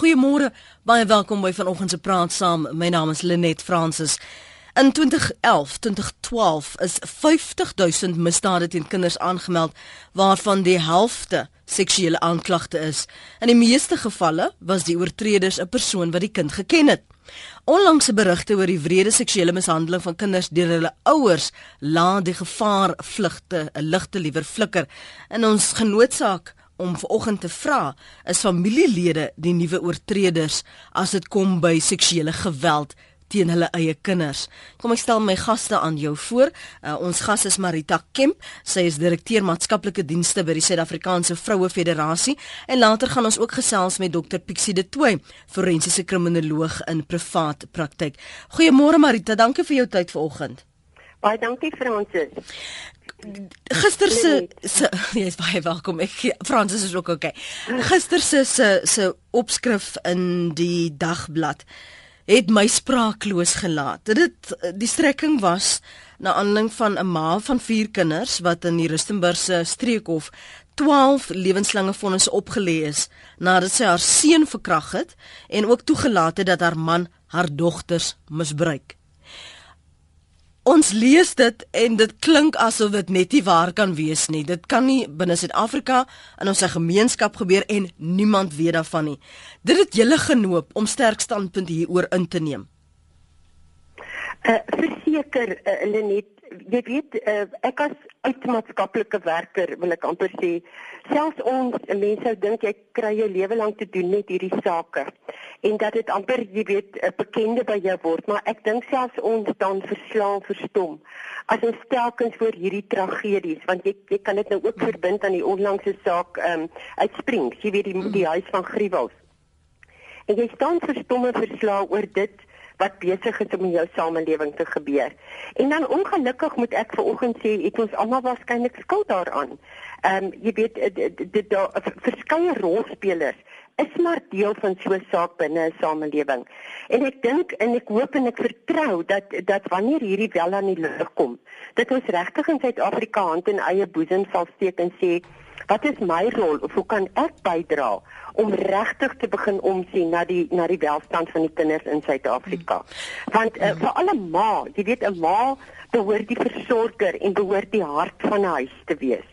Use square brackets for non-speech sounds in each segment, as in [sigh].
Goeiemôre, baie welkom by vanoggend se praat saam. My naam is Lenet Fransis. In 2011, 2012 is 50000 misdade teen kinders aangemeld waarvan die helfte seksuele aanklagte is. In die meeste gevalle was die oortreders 'n persoon wat die kind geken het. Onlangse berigte oor die wrede seksuele mishandeling van kinders deur hulle ouers laat die gevaar vlugte 'n ligte liewer flikker. In ons genootsaak om vanoggend te vra, is familielede die nuwe oortreders as dit kom by seksuele geweld teen hulle eie kinders. Kom ek stel my gaste aan jou voor. Uh, ons gas is Marita Kemp. Sy is direkteur maatskaplike dienste by die Suid-Afrikaanse Vroue Federasie en later gaan ons ook gesels met Dr Pixie de Tooy, forensiese kriminoloog in privaat praktyk. Goeiemôre Marita, dankie vir jou tyd vanoggend. Baie dankie Fransis. Gister se se [laughs] jy is baie welkom. Ek Fransis is ook oké. Okay. Gister se se opskrif in die dagblad het my spraakloos gelaat. Dit die strekking was na aanleiding van 'n ma van 4 kinders wat in die Rustenburgse streekhof 12 lewenslange vonnisse opgelê is nadat sy haar seun verkragt het en ook toegelaat het dat haar man haar dogters misbruik. Ons lees dit en dit klink asof dit net nie waar kan wees nie. Dit kan nie binne Suid-Afrika in ons gemeenskap gebeur en niemand weet daarvan nie. Dit het julle genoop om sterk standpunt hieroor in te neem. Uh verseker uh, Lenet, jy weet uh, ek as uitmaatskaplike werker wil ek amper sê selfs ons mense sou dink jy kry jou lewe lank te doen met hierdie sake en dat dit amper jy weet 'n bekende by jou word maar ek dink selfs ons dan verslaan verstom as ons telkens voor hierdie tragedies want jy jy kan dit nou ook verbind aan die onlangse saak um, uit Springs jy weet die, die huis van Griewels en jy staan verstomme verslae oor dit wat besig is om in jou samelewing te gebeur. En dan ongelukkig moet ek vanoggend sê, ek ons almal waarskynlik skuld daaraan. Ehm um, jy weet dit daar verskeie rolspelers is maar deel van so 'n saak binne 'n samelewing. En ek dink en ek hoop en ek vertrou dat dat wanneer hierdie wel aan die lig kom, dit ons regtig in Suid-Afrika hand in eie boesem sal steek en sê wat is my rol of hoe kan ek bydra om regtig te begin omsien na die na die welstand van die kinders in Suid-Afrika. Want uh, vir alle ma, jy weet 'n ma behoort die versorger en behoort die hart van 'n huis te wees.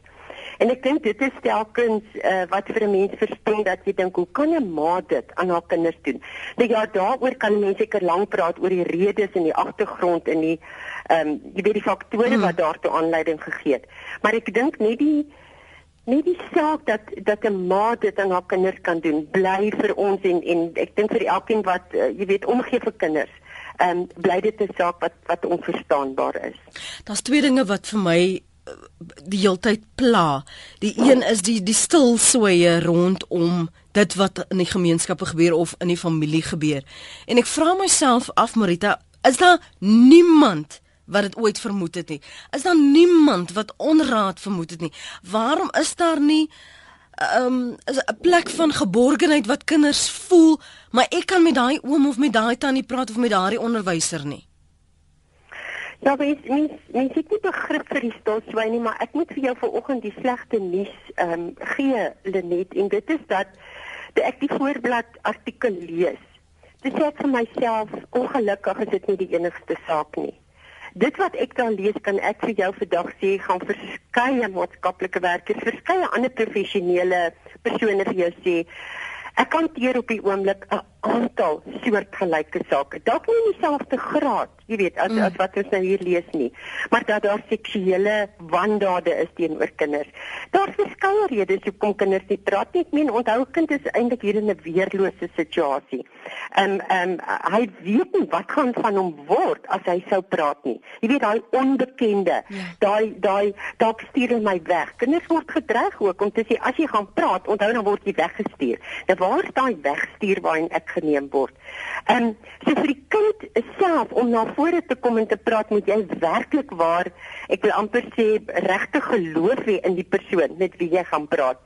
En ek dink dit is telkens uh, wat vir 'n mens verstaan dat jy dink hoe kan 'n ma dit aan haar kinders doen? Nou ja, daaroor kan mense seker lank praat oor die redes en die agtergrond en die ehm um, jy weet die faktore hmm. wat daartoe aanleiding gegee het. Maar ek dink net die nie die saak dat dat 'n ma dit aan haar kinders kan doen bly vir ons en en ek dink vir elkeen wat uh, jy weet omgee vir kinders. Ehm um, bly dit 'n saak wat wat onverstaanbaar is. Daar's twee dinge wat vir my die heeltyd pla. Die een is die die stil soeye rondom dit wat in die gemeenskappe gebeur of in die familie gebeur. En ek vra myself af Marita, is daar niemand wat dit ooit vermoed het nie. Is daar niemand wat onraad vermoed het nie? Waarom is daar nie ehm um, 'n plek van geborgenheid wat kinders voel, maar ek kan met daai oom of met daai tannie praat of met daardie onderwyser nie? Ja, mens mens mens het nie begrip vir die staatswy nie, maar ek moet vir jou vanoggend die slegte nuus ehm um, gee, Lenet, en dit is dat ek die voorblad artikel lees. Dit sê ek vir myself, ongelukkig is dit nie die enigste saak nie dit wat ek dan lees kan ek vir jou vandag sê gaan verskeie maatskaplike werkers, verskeie ander professionele persone vir jou sê. Ek kan hier op die oomblik 'n aantal soortgelyke sake. Dalk nie in dieselfde graad, jy weet, as mm. as wat ons nou hier lees nie, maar dat daar seksuele wandade is teenoor kinders. Daar's verskeie redes hoekom kinders nie praat nie. Ek meen, onthou kind is eintlik hier in 'n weerlose situasie. En en hy weet nie wat gaan van hom word as hy sou praat nie. Jy weet daai onbekende, ja. daai daai dalk stuur hy my weg. Kinders word gedreig ook om te sê as jy gaan praat, onthou dan word jy weggestuur. Nou waar is daai wegstuur waarin ek geneem word. Ehm um, so vir die kind self om na vore te kom en te praat moet jy werklik waar ek wil amper sê regtig geloof hê in die persoon met wie jy gaan praat.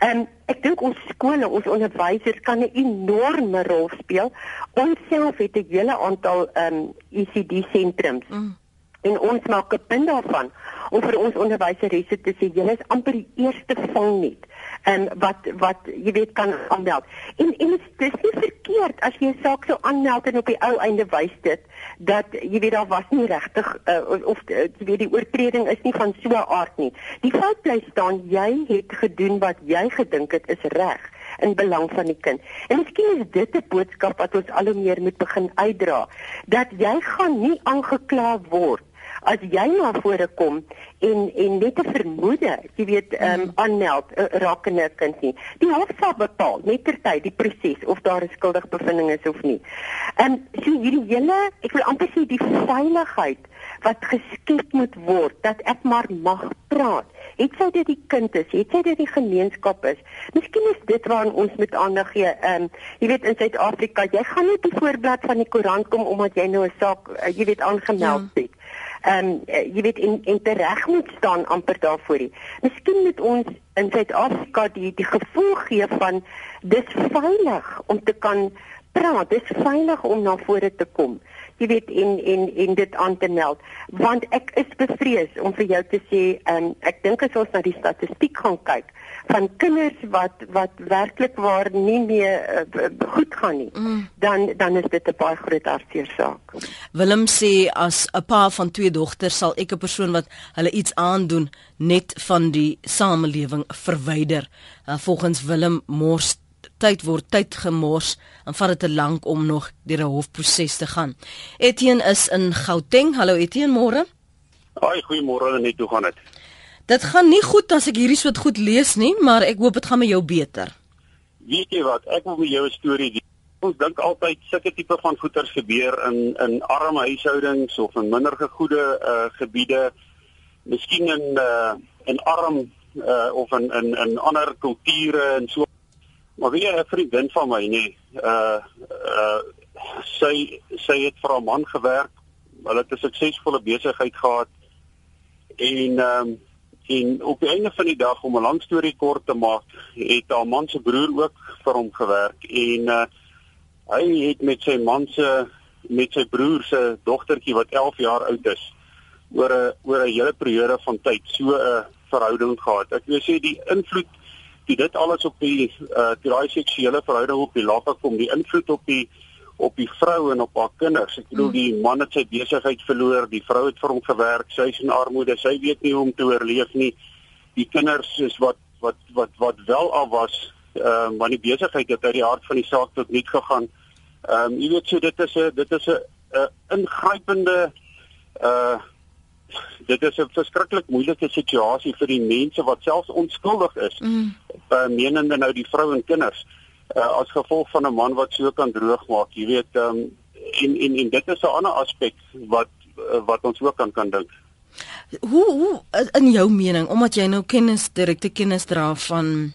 Ehm um, ek dink ons skole, ons onderwysers kan 'n enorme rol speel. Ons self het 'n hele aantal ehm um, ECD sentrums. Mm. En ons maak 'n punt daarvan om vir ons onderwyseresse te sê julle is amper die eerste vangnet en wat wat jy weet kan aanmeld. En en dit is nie verkeerd as jy 'n saak sou aanmeld en op die ou einde wys dit dat jy weet daar was nie regtig uh, of uh, jy weet die oortreding is nie van so 'n aard nie. Die feit bly staan jy het gedoen wat jy gedink het is reg in belang van die kind. En miskien is dit 'n boodskap wat ons al hoe meer moet begin uitdra dat jy gaan nie aangekla word as jy na vore kom en en net 'n vermoede, jy weet, ehm um, aanmeld uh, rakende 'n kind nie. Die hof sal bepaal net ter tyd die proses of daar 'n skuldig bevinding is of nie. En ehm, so hierdie hele, ek wil amper sê die veiligheid wat geskep moet word dat ek maar mag praat. Het sy dit die kind is, het sy dit die gemeenskap is. Miskien is dit waaraan ons moet aandag gee. Ehm um, jy weet in Suid-Afrika, jy gaan nie op die voorblad van die koerant kom omdat jy nou 'n saak uh, jy weet aangemeld ja. het. Ehm um, jy weet in in reg moet staan amper daarvoor. Miskien moet ons in Suid-Afrika die die gevoel gee van dis veilig om te kan praat, dis veilig om na vore te kom. Jy weet in in in dit aan te meld want ek is bevrees om vir jou te sê ehm um, ek dink as ons na die statistiek gaan kyk van kinders wat wat werklik waar nie meer uh, goed gaan nie, mm. dan dan is dit 'n baie groot hartseer saak. Willem sê as 'n pa van twee dogters sal ek 'n persoon wat hulle iets aandoen net van die samelewing verwyder. Uh, volgens Willem mors tyd word tyd gemors en vat dit te lank om nog deur 'n hofproses te gaan. Etienne is in Gauteng. Hallo Etienne, môre. Haai, goeiemôre net. Hoe gaan dit? Dit gaan nie goed as ek hierdie soort goed lees nie, maar ek hoop dit gaan met jou beter. Weet jy wat? Ek wil met jou 'n storie deel. Ons dink altyd sulke tipe van goeters gebeur in in arme huishoudings of in minder gegoede uh gebiede. Miskien in uh in arm uh of in in in ander kulture en so. Maar wie 'n vriendin van my nê, uh uh sy sy het vir 'n man gewerk. Hulle het 'n suksesvolle besigheid gehad. En ehm um, En op die einde van die dag om 'n lang storie kort te maak, het haar man se broer ook vir hom gewerk en uh, hy het met sy man se met sy broer se dogtertjie wat 11 jaar oud is oor 'n oor 'n hele periode van tyd so 'n verhouding gehad. Ek wil sê die invloed die dit alles op die uh die daai seksuele verhouding op die lappe kom, die invloed op die op die vrou en op haar kinders. Ek bedoel die man het sy besigheid verloor, die vrou het vir hom gewerk, sy is in armoede, sy weet nie hoe om te oorleef nie. Die kinders is wat wat wat wat wel af was, ehm uh, maar die besigheid het uit die hart van die saak tot niet gegaan. Ehm um, jy weet so dit is 'n dit is 'n ingrypende uh dit is 'n verskriklik moeilike situasie vir die mense wat selfs onskuldig is. Mm. Uh, menende nou die vrou en kinders uh, as gevolg van 'n man wat so kan droogmaak, jy weet, ehm um, en en en dit is 'n ander aspek wat uh, wat ons ook kan kan dink. Hoe hoe in jou mening omdat jy nou kennis direkte kennis dra van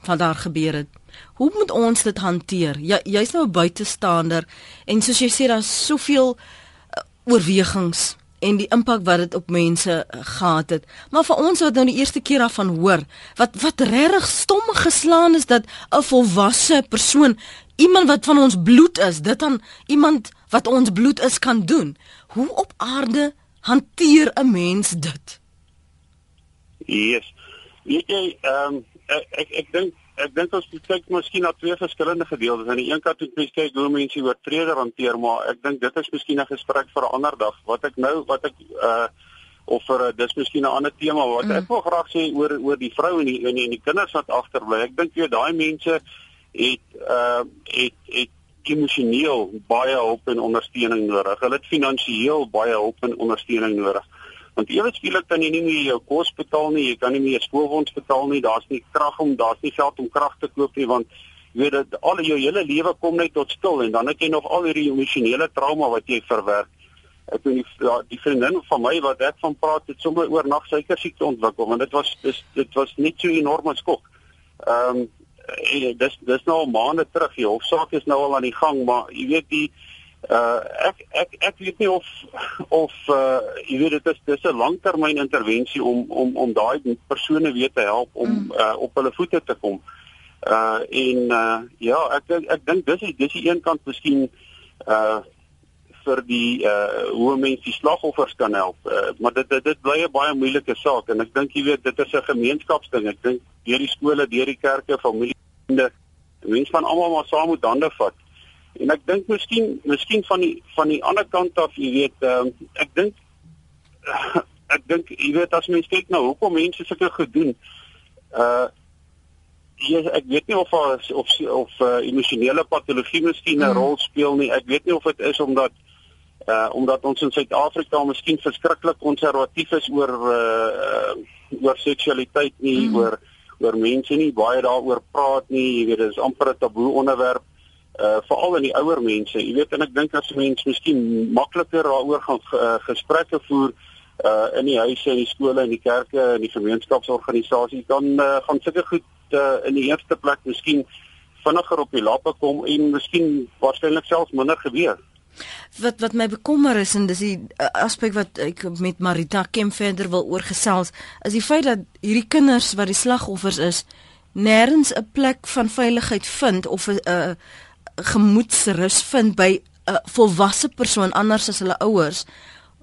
van daar gebeur het. Hoe moet ons dit hanteer? Ja, jy's nou 'n buitestander en soos jy sê daar's soveel uh, oorwegings en die impak wat dit op mense eh, gehad het. Maar vir ons wat nou die eerste keer daarvan hoor, wat wat regtig stom geslaan is dat 'n volwasse persoon, iemand wat van ons bloed is, dit aan iemand wat ons bloed is kan doen. Hoe op aarde hanteer 'n mens dit? Yes. Jy, ehm um, ek ek, ek dink ek dink ons moet kyk miskien na twee verskillende gedeeltes. Aan die een kant moet mens kyk hoe mense oortrede hanteer, maar ek dink dit is miskien 'n gesprek vir 'n ander dag. Wat ek nou wat ek uh of vir uh, dis miskien 'n ander tema wat mm. ek wil graag sê oor oor die vrou en die en die, en die kinders wat agterbly. Ek dink jy daai mense het uh het het emosioneel baie hulp en ondersteuning nodig. Hulle het finansiëel baie hulp en ondersteuning nodig. Want ewe skielik kan jy nie meer jou kos betaal nie, jy kan nie meer skoolfonds betaal nie, daar's nie krag om, daar's nie geld om krag te koop nie want jy weet dat al jou hele lewe kom net tot stil en dan het jy nog al hierdie emosionele trauma wat jy verwerk. Ek weet nie ja, die vriendin van my wat ek van praat het sommer oor nag suiker siekte ontwikkel want dit was dis dit was net so 'n enorme skok. Ehm um, dis dis nou al maande terug, die hofsaak is nou al aan die gang, maar jy weet die Uh ek ek ek weet nie of of uh jy weet dit is dis 'n langtermyn intervensie om om om daai persone weer te help om mm. uh op hulle voete te kom. Uh en uh ja, ek ek, ek dink dis dis die een kant miskien uh vir die uh hoe mense die slagoffers kan help. Uh, maar dit dit dit bly 'n baie moeilike saak en ek dink jy weet dit is 'n gemeenskapsding. Ek dink deur die skole, deur die kerke, familie, mense van almal maar saam moet hande vat. En ek dink miskien miskien van die van die ander kant af, jy weet, um, ek dink [laughs] ek dink jy weet as mens kyk na hoekom mense sulke gedoen. Uh Ja, ek weet nie of of of, of uh, emosionele patologie miskien 'n mm. rol speel nie. Ek weet nie of dit is omdat uh omdat ons in Suid-Afrika miskien verskriklik konservatief is oor uh, uh oor seksualiteit nie, mm. oor oor mense nie baie daaroor praat nie. Jy weet, dit is amper 'n taboe onderwerp uh veral in die ouer mense. Jy weet en ek dink as mense miskien makliker daaroor gaan uh, gesprekke voer uh in die huise en die skole en die kerke en die gemeenskapsorganisasies dan uh, gaan sulke goed uh, in die eerste plek miskien vinniger op die lappe kom en miskien waarskynlik selfs minder gebeur. Wat wat my bekommer is en dis die uh, aspek wat ek met Marita Kemp verder wil oorgesels is die feit dat hierdie kinders wat die slagoffers is nêrens 'n plek van veiligheid vind of 'n uh, gemoedsrus vind by 'n volwasse persoon anders as hulle ouers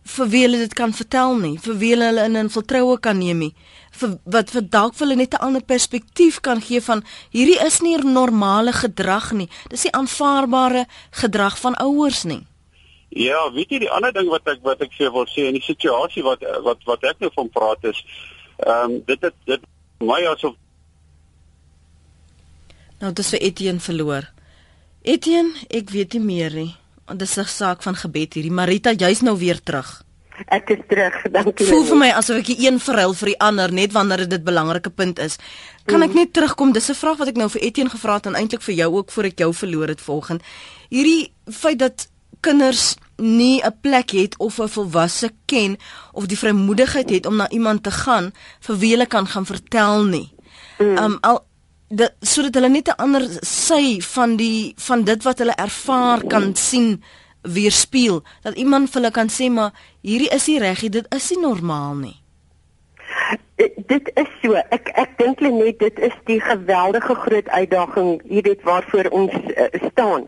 vir wie hulle dit kan vertel nie, vir wie hulle in 'n vertroue kan neem nie, vir wat vir dalk vir hulle net 'n ander perspektief kan gee van hierdie is nie normale gedrag nie. Dis nie aanvaarbare gedrag van ouers nie. Ja, weet jy die ander ding wat ek wat ek vir wil sê in die situasie wat wat wat ek nou van praat is, ehm um, dit het dit my asof Nou dis vir Etienne verloor. Etienne, ek weet nie meer nie want dit is 'n saak van gebed hierdie. Marita, jy's nou weer terug. Ek is terug, dankie. Voel vir my asof ek een verhuil vir die ander net wanneer dit 'n belangrike punt is. Kan ek mm. net terugkom? Dis 'n vraag wat ek nou vir Etienne gevra het en eintlik vir jou ook voor ek jou verloor het volgens. Hierdie feit dat kinders nie 'n plek het of 'n volwasse ken of die vrymoedigheid het om na iemand te gaan vir wie hulle kan gaan vertel nie. Mm. Um al dat sodat hulle net 'n ander sy van die van dit wat hulle ervaar kan sien weerspieël dat iemand vir hulle kan sê maar hierdie is nie reg nie dit is nie normaal nie Eh, dit is so. Ek ek dink net dit is die geweldige groot uitdaging, jy weet waarvoor ons uh, staan.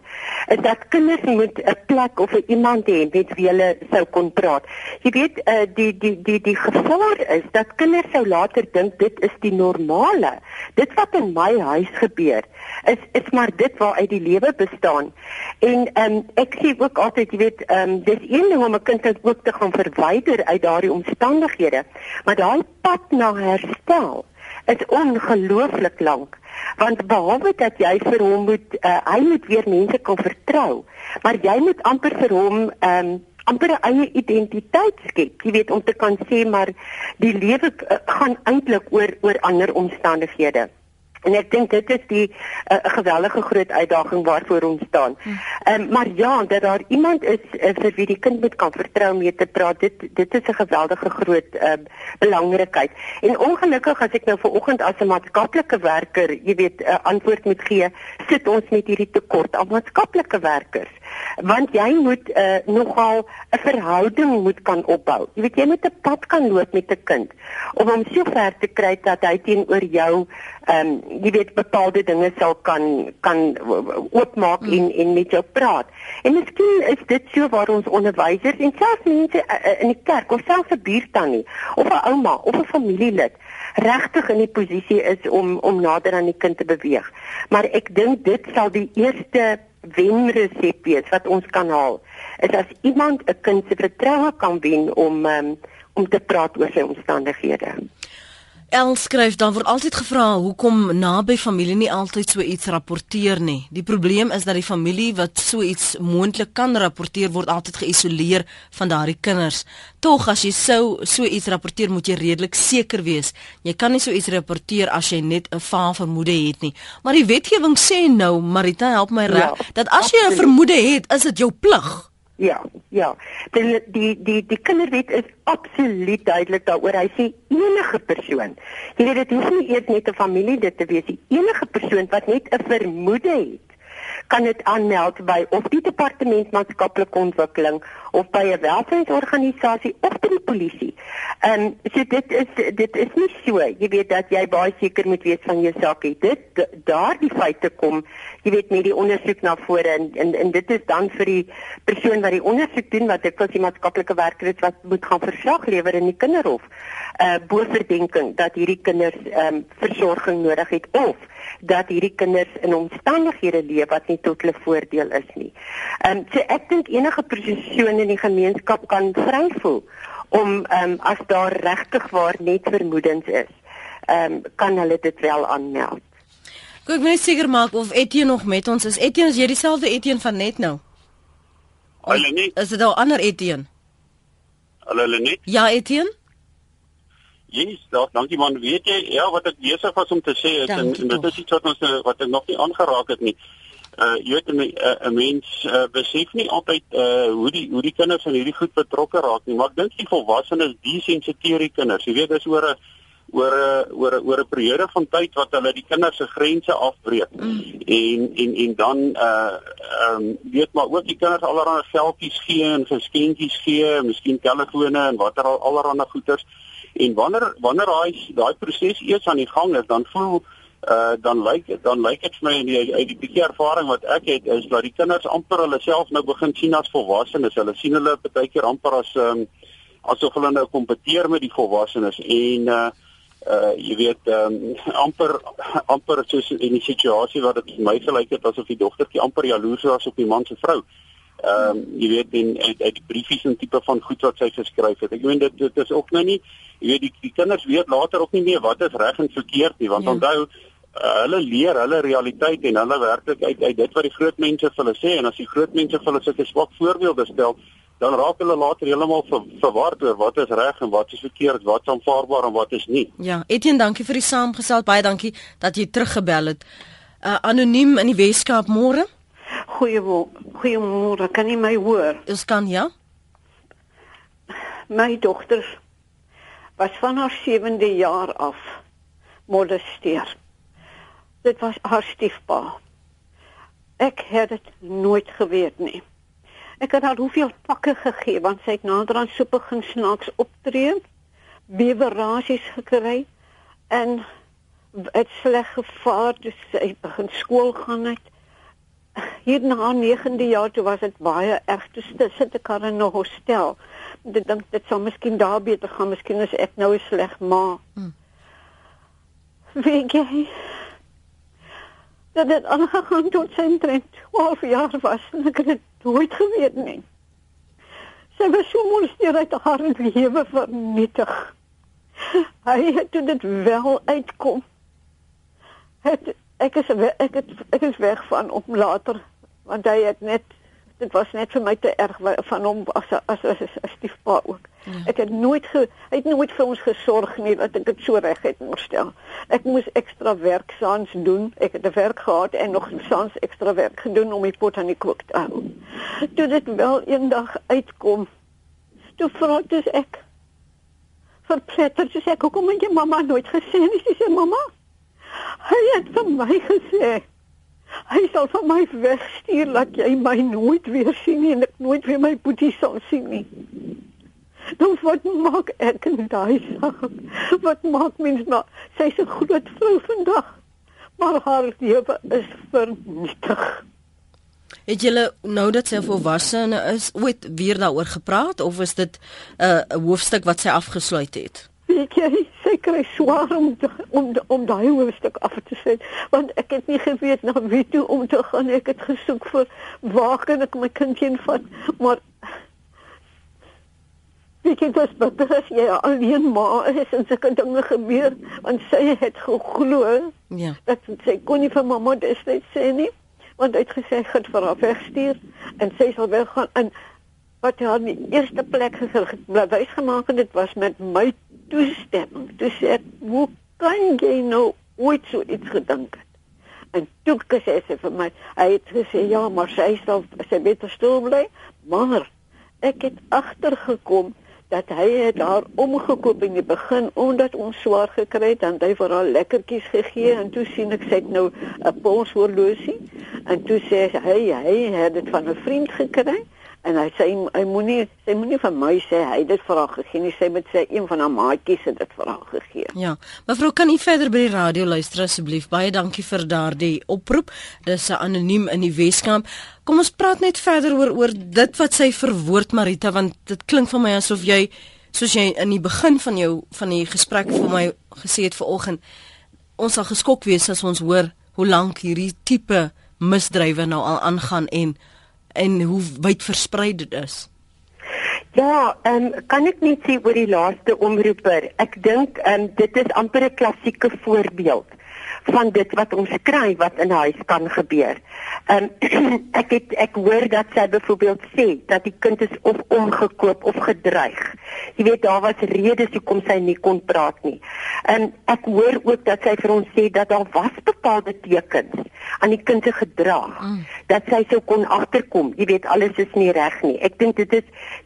Is dat kinders moet 'n plek of 'n iemand hê met wie hulle sou kon praat. Jy weet uh, die die die die gevaar is dat kinders sou later dink dit is die normale. Dit wat in my huis gebeur is is maar dit waar uit die lewe bestaan. En ehm um, ek sê ook altyd, jy weet, ehm um, dis een ding om 'n kind ook te gaan verwyder uit daardie omstandighede, maar daai pad na herstel is ongelooflik lank. Want behalwe dat jy vir hom moet uh, hy moet weer mense kan vertrou maar jy moet amper vir hom um, amper 'n eie identiteit skep. Jy weet om te kan sê maar die lewe uh, gaan eintlik oor oor ander omstandighede En ek dink dit is die 'n uh, geweldige groot uitdaging waarvoor ons staan. Hm. Ehm um, maar ja, dat daar iemand is uh, vir wie die kind moet kan vertrou om mee te praat. Dit dit is 'n geweldige groot uh, belangrikheid. En ongelukkig as ek nou ver oggend as 'n maatskaplike werker, jy weet, 'n uh, antwoord moet gee, sit ons met hierdie tekort aan maatskaplike werkers want jy moet uh, nogal 'n verhouding moet kan opbou. Jy weet jy moet 'n pad kan loop met 'n kind om hom so ver te kry dat hy teenoor jou ehm um, jy weet bepaalde dinge sal kan kan oopmaak hmm. en en met jou praat. En miskien is dit so waar ons onderwysers en selfs mense uh, in die kerk of selfs 'n buurtannie of 'n ouma of 'n familielid regtig in die posisie is om om nader aan die kind te beweeg. Maar ek dink dit sal die eerste wenresep wees wat ons kan haal is as iemand 'n kind se vertroue kan wen om um, om te praat oor sy omstandighede. El skryf dan word altyd gevra hoekom naby familie nie altyd so iets rapporteer nie. Die probleem is dat die familie wat so iets moontlik kan rapporteer word altyd geïsoleer van daardie kinders. Tog as jy sou so iets rapporteer, moet jy redelik seker wees. Jy kan nie so iets rapporteer as jy net 'n vaal vermoede het nie. Maar die wetgewing sê nou, Marita, help my reg, ja, dat as jy 'n vermoede het, is dit jou plig. Ja, ja. Die die die die kinderwet is absoluut duidelik daaroor. Hy sê enige persoon. Jy weet dit hoef nie eers net 'n familie dit te wees nie. Enige persoon wat net 'n vermoede het kan dit aanmeld by of die departement maatskaplike ontwikkeling of by 'n welstandsorganisasie of by die polisie. Ehm um, so dit is dit is nie so, jy weet dat jy baie seker moet wees van jou saak het. Dit daardie feite kom, jy weet met die ondersoek na vore en, en en dit is dan vir die persoon wat die ondersoek doen wat ek as die maatskaplike werker wat moet gaan verslag lewer in die kinderhof. Uh bo verdenking dat hierdie kinders ehm um, versorging nodig het of dat hierdie kinders in omstandighede leef wat nie tot hulle voordeel is nie. Ehm um, so ek dink enige persoon in die gemeenskap kan vry voel om ehm um, as daar regtig waar net vermoedens is, ehm um, kan hulle dit wel aanmeld. Ek wil net seker maak of Etienne nog met ons is. Etienne, is jy dieselfde Etienne van net nou? Hallo net. Is dit 'n ander Etienne? Hallo net. Ja, Etienne. Yes, da, dankie man. Weet jy, ja, wat ek besig was om te sê is en, en dit is iets wat ons eh, wat ek nog nie aangeraak het nie. Uh jy weet 'n uh, mens uh, besef nie altyd uh hoe die hoe die kinders van hierdie goed betrokke raak nie, maar ek dink die volwassenes desensiteer die kinders. Jy weet, dis oor 'n oor 'n oor 'n oor 'n periode van tyd wat hulle die kinders se grense afbreek. Mm. En en en dan uh ehm um, weet maar ook die kinders allerlei geldjies gee en geskenkies gee, miskien telefone en watter al allerlei goeders. En wanneer wanneer daai daai proses eers aan die gang is, dan voel uh dan lyk dan lyk dit vir my in die uit die bietjie ervaring wat ek het is dat die kinders amper hulle self nou begin sien as volwassenes. Hulle sien hulle baie keer amper as um asof hulle nou kompeteer met die volwassenes en uh uh jy weet um amper amper soos in die situasie wat dit vir my gelyk het asof die dogtertjie amper jaloers was op die man se vrou. Uh Ehm um, jy weet in uit, uit briefies en tipe van goed wat sy geskryf het. Ek meen dit dit is ook nou nie jy weet die, die kinders weet later ook nie meer wat is reg en verkeerd nie want ja. onthou uh, hulle leer hulle realiteit en hulle werklik uit uit dit wat die groot mense vir hulle sê en as die groot mense vir hulle sulke swak voorbeelde stel dan raak hulle later heeltemal ver, verward oor wat is reg en wat is verkeerd, wat is aanvaarbaar en wat is nie. Ja, Etienne, dankie vir die saamgestel. Baie dankie dat jy teruggebel het. Uh, anoniem in die Weskaap môre. Goeiemôre, kan jy my hoor? Dis kan ja. My dogter was van haar 7de jaar af molesteer. Dit was haar stiefpa. Ek het dit nooit geweet nie. Ek het haar hoeveel pakke gegee want sy het nader aan so begin snaaks optree, bewerasies gekry en het sleg gevaar toe sy begin skool gaan het hier na 9de jaar toe was dit baie erg. Toe sit ek haar in 'n hostel. Dit dink dit sou miskien daar beter gaan. Miskien is ek nou sleg maar hmm. weet jy? Dat dit aangegaan tot sy trend 12 jaar was en ek het dit nooit geweet nie. Sy was so molesteer uit haar lewe vernietig. Hy het dit wel uitkom. Het ek is ek het ek is weg van om later want hy het net dit was net vir my te erg van hom as as as, as stiefpa ook. Ja. Ek het nooit ge, hy het nooit vir ons gesorg nie dat ek dit so reg het moorstel. Ek moes ekstra werk saans doen. Ek het 'n werk gehad en nog saans ekstra werk gedoen om die pot aan die kook te hou. Toe dit wel eendag uitkom, toe vra dit ek verpletter sê ek hoekom het jy mamma nooit gesê nie? Sy sê mamma Hy het vir my gesê hy sal van my wegstuur dat jy my nooit weer sien nie en ek nooit weer my boetie sal sien nie. Dan wat maak ek en daai saak? Wat maak mens nou? Sy's 'n groot vrou vandag, maar haar lewe is vernietig. Het julle nou dat sy volwasse is ooit weer daaroor gepraat of is dit 'n uh, hoofstuk wat sy afgesluit het? Weet jy, sy kry swaar om te, om om daai hoofstuk af te sit, want ek het nie geweet na wie toe om te gaan. Ek het gesoek vir waar kan ek my kindjie vat, maar Ek het dit beter as jy alleen maar is en sulke dinge gebeur want sy het geglo ja dat sy kon nie vir mamma dit sê nie want hy het gesê hy gaan vir haar wegstuur en sy sal wel gaan en wat hy aan die eerste plek gesê wys gemaak het dit was met my toestemming. Toe sê ek, "Hoe kan jy nou ooit so iets gedink het?" En toe gesê sy vir my, hy het gesê, "Ja, maar sy sal sy beter stil bly." Maar ek het agtergekom dat hy het haar omgekoop in die begin omdat ons swaar gekry het en hy vir haar lekkertjies gegee en toe sien ek sy het nou 'n polshorlosie en toe sê hy hy het dit van 'n vriend gekry en hy sê hy moenie sy moenie van my sê hy het dit vir haar gegee nie. Sy moet sê een van haar maatjies het dit vir haar gegee. Ja. Mevrou kan u verder by die radio luister asseblief? Baie dankie vir daardie oproep. Dis 'n anoniem in die Weskamp kom ons praat net verder oor oor dit wat sy verwoord Marita want dit klink vir my asof jy soos jy in die begin van jou van die gesprek vir my gesê het vanoggend ons sal geskok wees as ons hoor hoe lank hierdie tipe misdrywe nou al aangaan en en hoe wyd versprei dit is. Ja, ehm um, kan ek net sê oor die laaste omroeper. Ek dink ehm um, dit is amper 'n klassieke voorbeeld van dit wat ons kry wat in 'n huis kan gebeur. Ehm um, [clears throat] ek het ek hoor dat sy byvoorbeeld sê dat die kind is of omgekoop of gedreig. Jy weet daar was redes hoekom sy nie kon praat nie. Ehm, ek hoor ook dat sy vir ons sê dat daar was bepaalde tekens aan die kind se gedrag mm. dat sy sou kon agterkom. Jy weet alles is nie reg nie. Ek dink dit is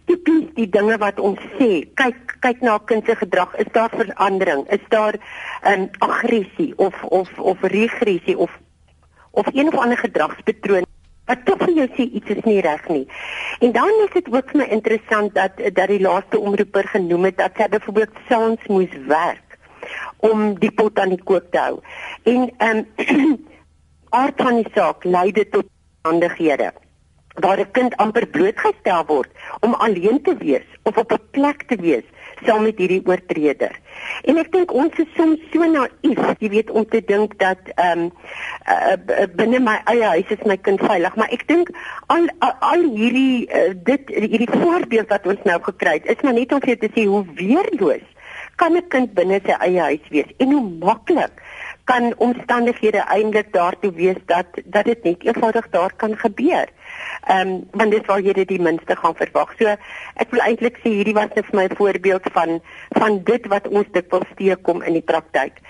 tipies die dinge wat ons sê. Kyk kyk na 'n kind se gedrag. Is daar verandering? Is daar 'n um, aggressie of of of regressie of of een of ander gedragspatroon wat tog vir jou sê iets is nie reg nie. En dan is dit ook vir my interessant dat dat die laaste omroeper genoem het dat sy byvoorbeeld saans moes werk om die pot aan die kook te hou. En ehm um, [clears throat] aard van die saak lei dit tot aandighede waar 'n kind amper blootgestel word om alleen te wees of op 'n plek te wees saam met hierdie oortreder. En ek dink ons is soms so naïef, jy weet om te dink dat ehm um, uh, binne my eie huis is my kind veilig, maar ek dink al, al al hierdie uh, dit hierdie voorbeeld wat ons nou gekry het, is maar net om vir te sê hoe weerloos kan 'n kind binne sy eie huis wees en hoe maklik kan omstandighede eintlik daartoe wees dat dat dit net eenvoudig daar kan gebeur. Ehm um, want dit jy dit die minste gaan verwag. So ek wil eintlik sê hierdie was net vir my 'n voorbeeld van van dit wat ons dikwels teekom in die praktyk.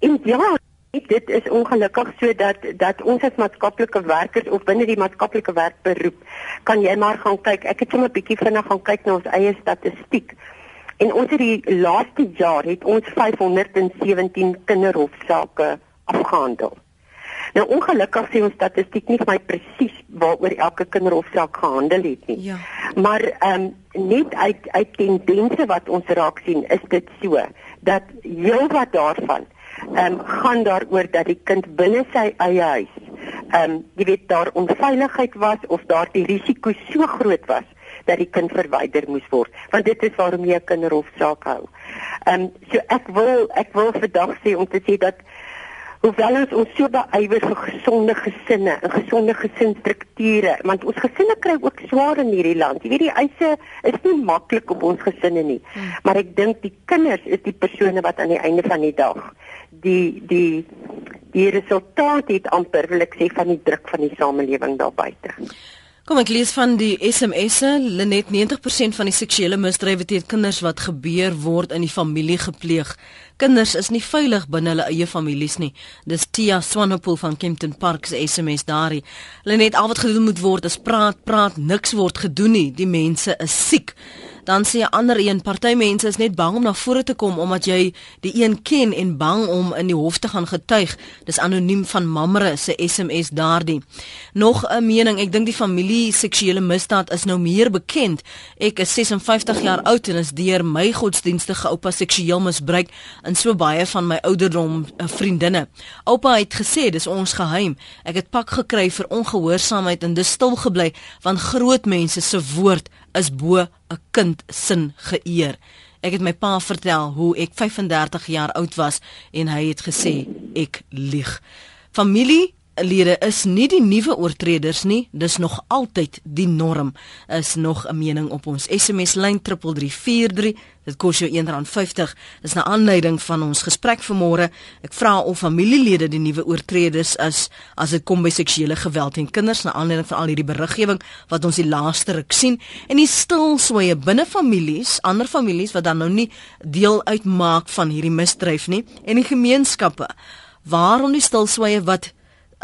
En ja, dit is ongelukkig so dat ons as maatskaplike werkers of binne die maatskaplike werkberoep kan jy maar gaan kyk. Ek het sommer 'n bietjie vinnig gaan kyk na ons eie statistiek. En ons het die laaste jaar het ons 517 kinderhofsaake afgehandel. Nou ongelukkig sê ons statistiek nie vir my presies waaroor elke kinderhofsaak gehandel het nie. Ja. Maar ehm um, net uit uit tendense wat ons raak sien, is dit so dat heelwat daarvan ehm um, gaan daaroor dat die kind binne sy eie huis ehm um, jy weet daar onveiligheid was of daar die risiko so groot was dat die kind verwyder moes word want dit is waarom jy 'n kinderhofsaak hou. Ehm um, so ek wil ek wil vandag sê om te sê dat hoewel ons ons so beywer vir gesonde gesinne en gesonde gesinsstrukture, want ons gesinne kry ook swaar in hierdie land. Jy weet die eise is nie maklik op ons gesinne nie. Hmm. Maar ek dink die kinders is die persone wat aan die einde van die dag die die die resultaat het amper wil ek sê van die druk van die samelewing daar buite. Kom ek lees van die SMS'e, Lenet 90% van die seksuele misdrywe teen kinders wat gebeur word in die familie gepleeg. Kinders is nie veilig binne hulle eie families nie. Dis Tia Swanepoel van Kempton Park se SMS daarin. Lenet al wat gedoen moet word is praat, praat, niks word gedoen nie. Die mense is siek dan sê 'n ander een party mense is net bang om na vore te kom omdat jy die een ken en bang om in die hof te gaan getuig. Dis anoniem van Mamre se SMS daardie. Nog 'n mening ek dink die familie seksuele misdaad is nou meer bekend. Ek is 56 jaar oud en is deur my godsdienstige oupa seksueel misbruik in so baie van my ouderdom eh, vriendinne. Oupa het gesê dis ons geheim. Ek het pak gekry vir ongehoorsaamheid en dis stil gebly want groot mense se woord is bo 'n kind sin geëer. Ek het my pa vertel hoe ek 35 jaar oud was en hy het gesê ek lieg. Familie lede is nie die nuwe oortreders nie, dis nog altyd die norm. Is nog 'n mening op ons SMS lyn 3343. Dit kos jou R1.50. Dis 'n aanleiding van ons gesprek vanmôre. Ek vra of familielede die nuwe oortreders is as dit kom by seksuele geweld teen kinders na aanleiding van al hierdie beriggewing wat ons die laaste ruk sien en die stilswye binne families, ander families wat dan nou nie deel uitmaak van hierdie misdryf nie en die gemeenskappe. Waarom die stilswye wat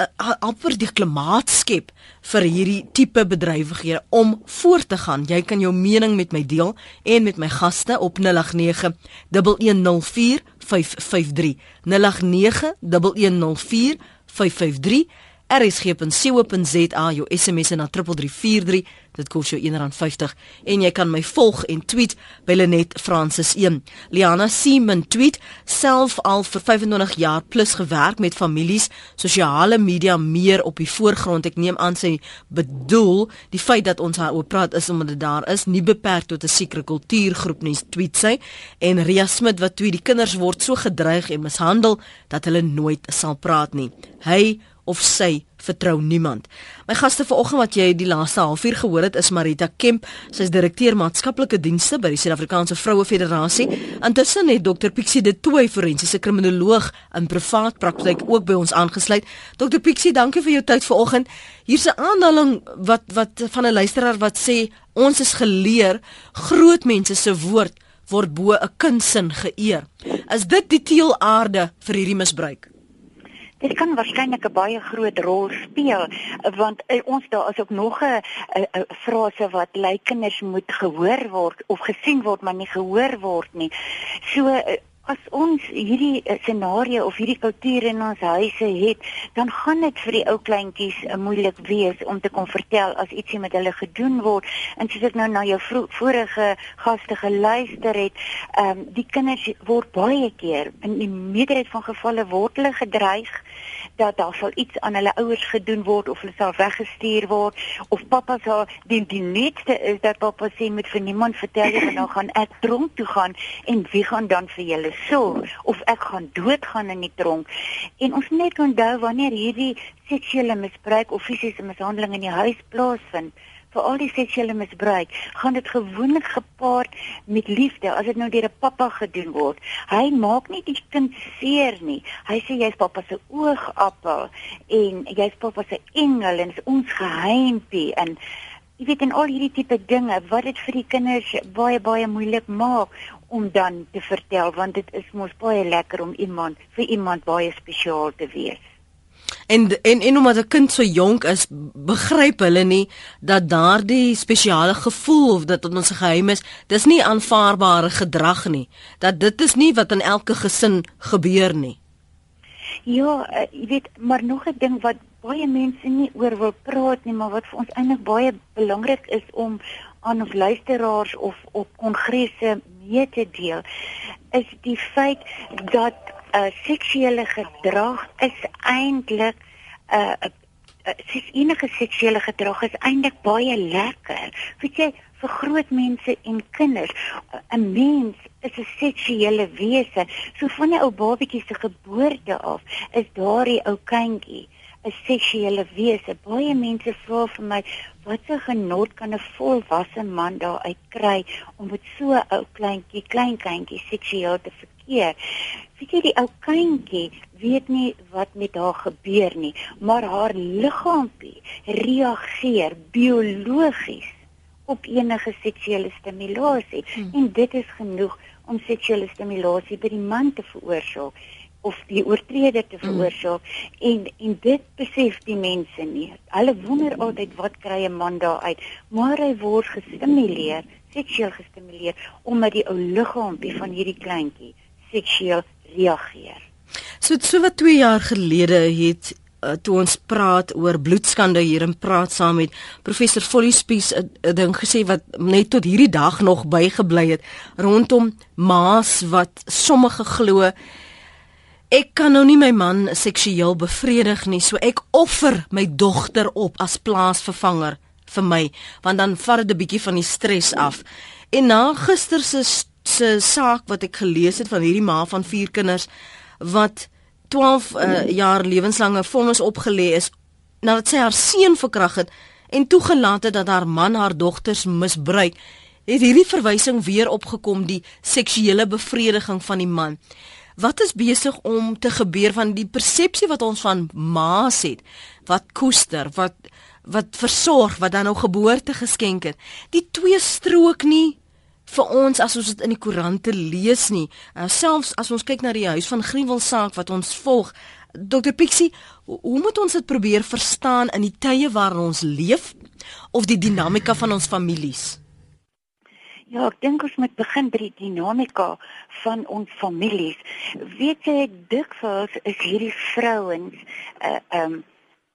uh, amper die klimaat skep vir hierdie tipe bedrywighede om voort te gaan. Jy kan jou mening met my deel en met my gaste op 089 1104 553 089 1104 553 rsg.co.za jou SMS na 3343 dit kos jou R1.50 en jy kan my volg en tweet by Lenet Francis 1 Liana Simon tweet self al vir 25 jaar plus gewerk met families sosiale media meer op die voorgrond. Ek neem aan sy bedoel die feit dat ons daaroor praat is omdat dit daar is nie beperk tot 'n sekere kultuurgroep nie tweet sy. En Ria Smit wat tweet die kinders word so gedreig en mishandel dat hulle nooit sal praat nie. Hy of sy vertrou niemand. My gaste vanoggend wat jy die laaste halfuur gehoor het is Marita Kemp, sy is direkteur maatskaplike dienste by die Suid-Afrikaanse Vroue Federasie. Intussen het Dr Pixie de Tooy, forensiese kriminoloog in privaat praktyk ook by ons aangesluit. Dr Pixie, dankie vir jou tyd vanoggend. Hier's 'n aanhaling wat wat van 'n luisteraar wat sê ons is geleer groot mense se woord word bo 'n kindsin geëer. Is dit die teelaarde vir hierdie misbruik? Dit kan waarskynlik 'n baie groot rol speel want uh, ons daar is ook nog 'n frase wat lei kinders moet gehoor word of gesien word maar nie gehoor word nie. So uh, as ons hierdie eh, scenario of hierdie kultuur in ons huise het, dan gaan dit vir die ou kleintjies uh, moeilik wees om te kon vertel as ietsie met hulle gedoen word. En soos ek nou na jou vorige gaste geluister het, ehm um, die kinders word baie keer in die meerderheid van gevalle word hulle gedreig dat daar sal iets aan hulle ouers gedoen word of hulle sal weggestuur word of pappa sal die die nuutste is dat pappa sê met vir niemand vertel jy nou gaan ek tronk toe gaan en wie gaan dan vir julle sorg of ek gaan doodgaan in die tronk? En ons net onthou wanneer hierdie seksuele misbruik of fisiese mishandeling in die huis plaasvind vir al die seksuele misbruik, gaan dit gewoonlik gepaard met liefde as dit nou deur 'n pappa gedoen word. Hy maak nie die kind seer nie. Hy sê jy's pappa se oogappel en jy's pappa se engel en ons geheimpie en jy weet en al hierdie tipe dinge wat dit vir die kinders baie baie moeilik maak om dan te vertel want dit is mos baie lekker om iemand vir iemand baie spesiaal te wees. En en en omdat 'n kind so jonk is, begryp hulle nie dat daardie spesiale gevoel of dat ons geheim is, dis nie aanvaarbare gedrag nie. Dat dit is nie wat in elke gesin gebeur nie. Ja, uh, jy weet, maar nog 'n ding wat baie mense nie oor wil praat nie, maar wat vir ons eintlik baie belangrik is om aan ons luisteraars of op kongresse mee te deel, is die feit dat uh, seksuele gedrag is eintlik 'n uh, uh, uh, enige seksuele gedrag is eintlik baie lekker. Weet jy, vir groot mense en kinders, 'n uh, mens is 'n seksuele wese. So van die ou babatjie se geboorte af is daardie ou kindjie 'n seksuele wese. Baie mense vra vir my, wat 'n genot kan 'n volwasse man daar uit kry om met so 'n ou kleintjie, klein kindjie seksueel te verkeer? Weet jy die ou kindjie weet nie wat met haar gebeur nie, maar haar liggaampie reageer biologies op enige seksuele stimulasie hmm. en dit is genoeg om seksuele stimulasie by die man te veroorsaak of die oortreder te hmm. veroorsaak hmm. en en dit besef die mense nie. Hulle wonder altyd wat kry 'n man daar uit, maar hy word gestimuleer, seksueel gestimuleer omdat die ou liggaampie van hierdie kleintjie seksueel reageer. So so wat 2 jaar gelede het uh, toe ons praat oor bloedskande hier in praat saam met professor Folly Spies 'n ding gesê wat net tot hierdie dag nog bygebly het rondom maas wat sommige glo ek kan nou nie my man seksueel bevredig nie so ek offer my dogter op as plaasvervanger vir my want dan vat dit 'n bietjie van die stres af en na gister se se saak wat ek gelees het van hierdie ma van vier kinders wat 12 uh, eh, jaar lewenslange vonnis opgelê is nadat sy haar seun verkrag het en toegelaat het dat haar man haar dogters misbruik het hierdie verwysing weer opgekom die seksuele bevrediging van die man. Wat is besig om te gebeur van die persepsie wat ons van ma's het wat koester wat wat versorg wat dan nou geboorte geskenk het die twee strook nie vir ons as ons dit in die koerante lees nie. Uh, selfs as ons kyk na die huis van gruwelsaak wat ons volg, Dr Pixie, hoe moet ons dit probeer verstaan in die tye waarin ons leef of die dinamika van ons families? Ja, ek dink ons moet begin by die dinamika van ons families. Weet jy, dikwels is hierdie vrouens uh um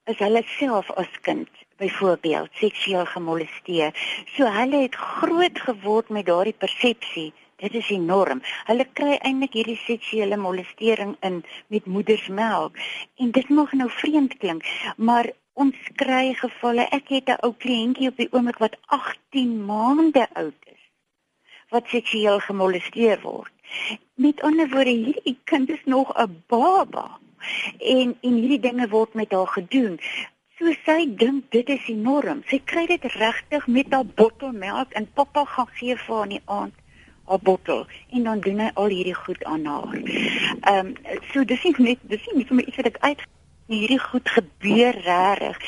is hulle self as kind byvoorbeeld seksueel gemolesteer. So hulle het groot geword met daardie persepsie. Dit is enorm. Hulle kry eintlik hierdie seksuele molestering in met moedersmelk. En dit mag nou vreemd klink, maar ons kry gevalle. Ek het 'n ou kliëntjie op die oomblik wat 18 maande oud is wat seksueel gemolesteer word. Met ander woorde, hierdie kind is nog 'n baba en en hierdie dinge word met haar gedoen. So sy dink dit is die norm. Sy kry dit regtig met haar bottel melk en pappa gaan gee vir haar in die aand haar bottel en dan doen hy al hierdie goed aan haar. Ehm um, so dis nie net dis nie my iets wat ek uit hierdie goed gebeur regtig.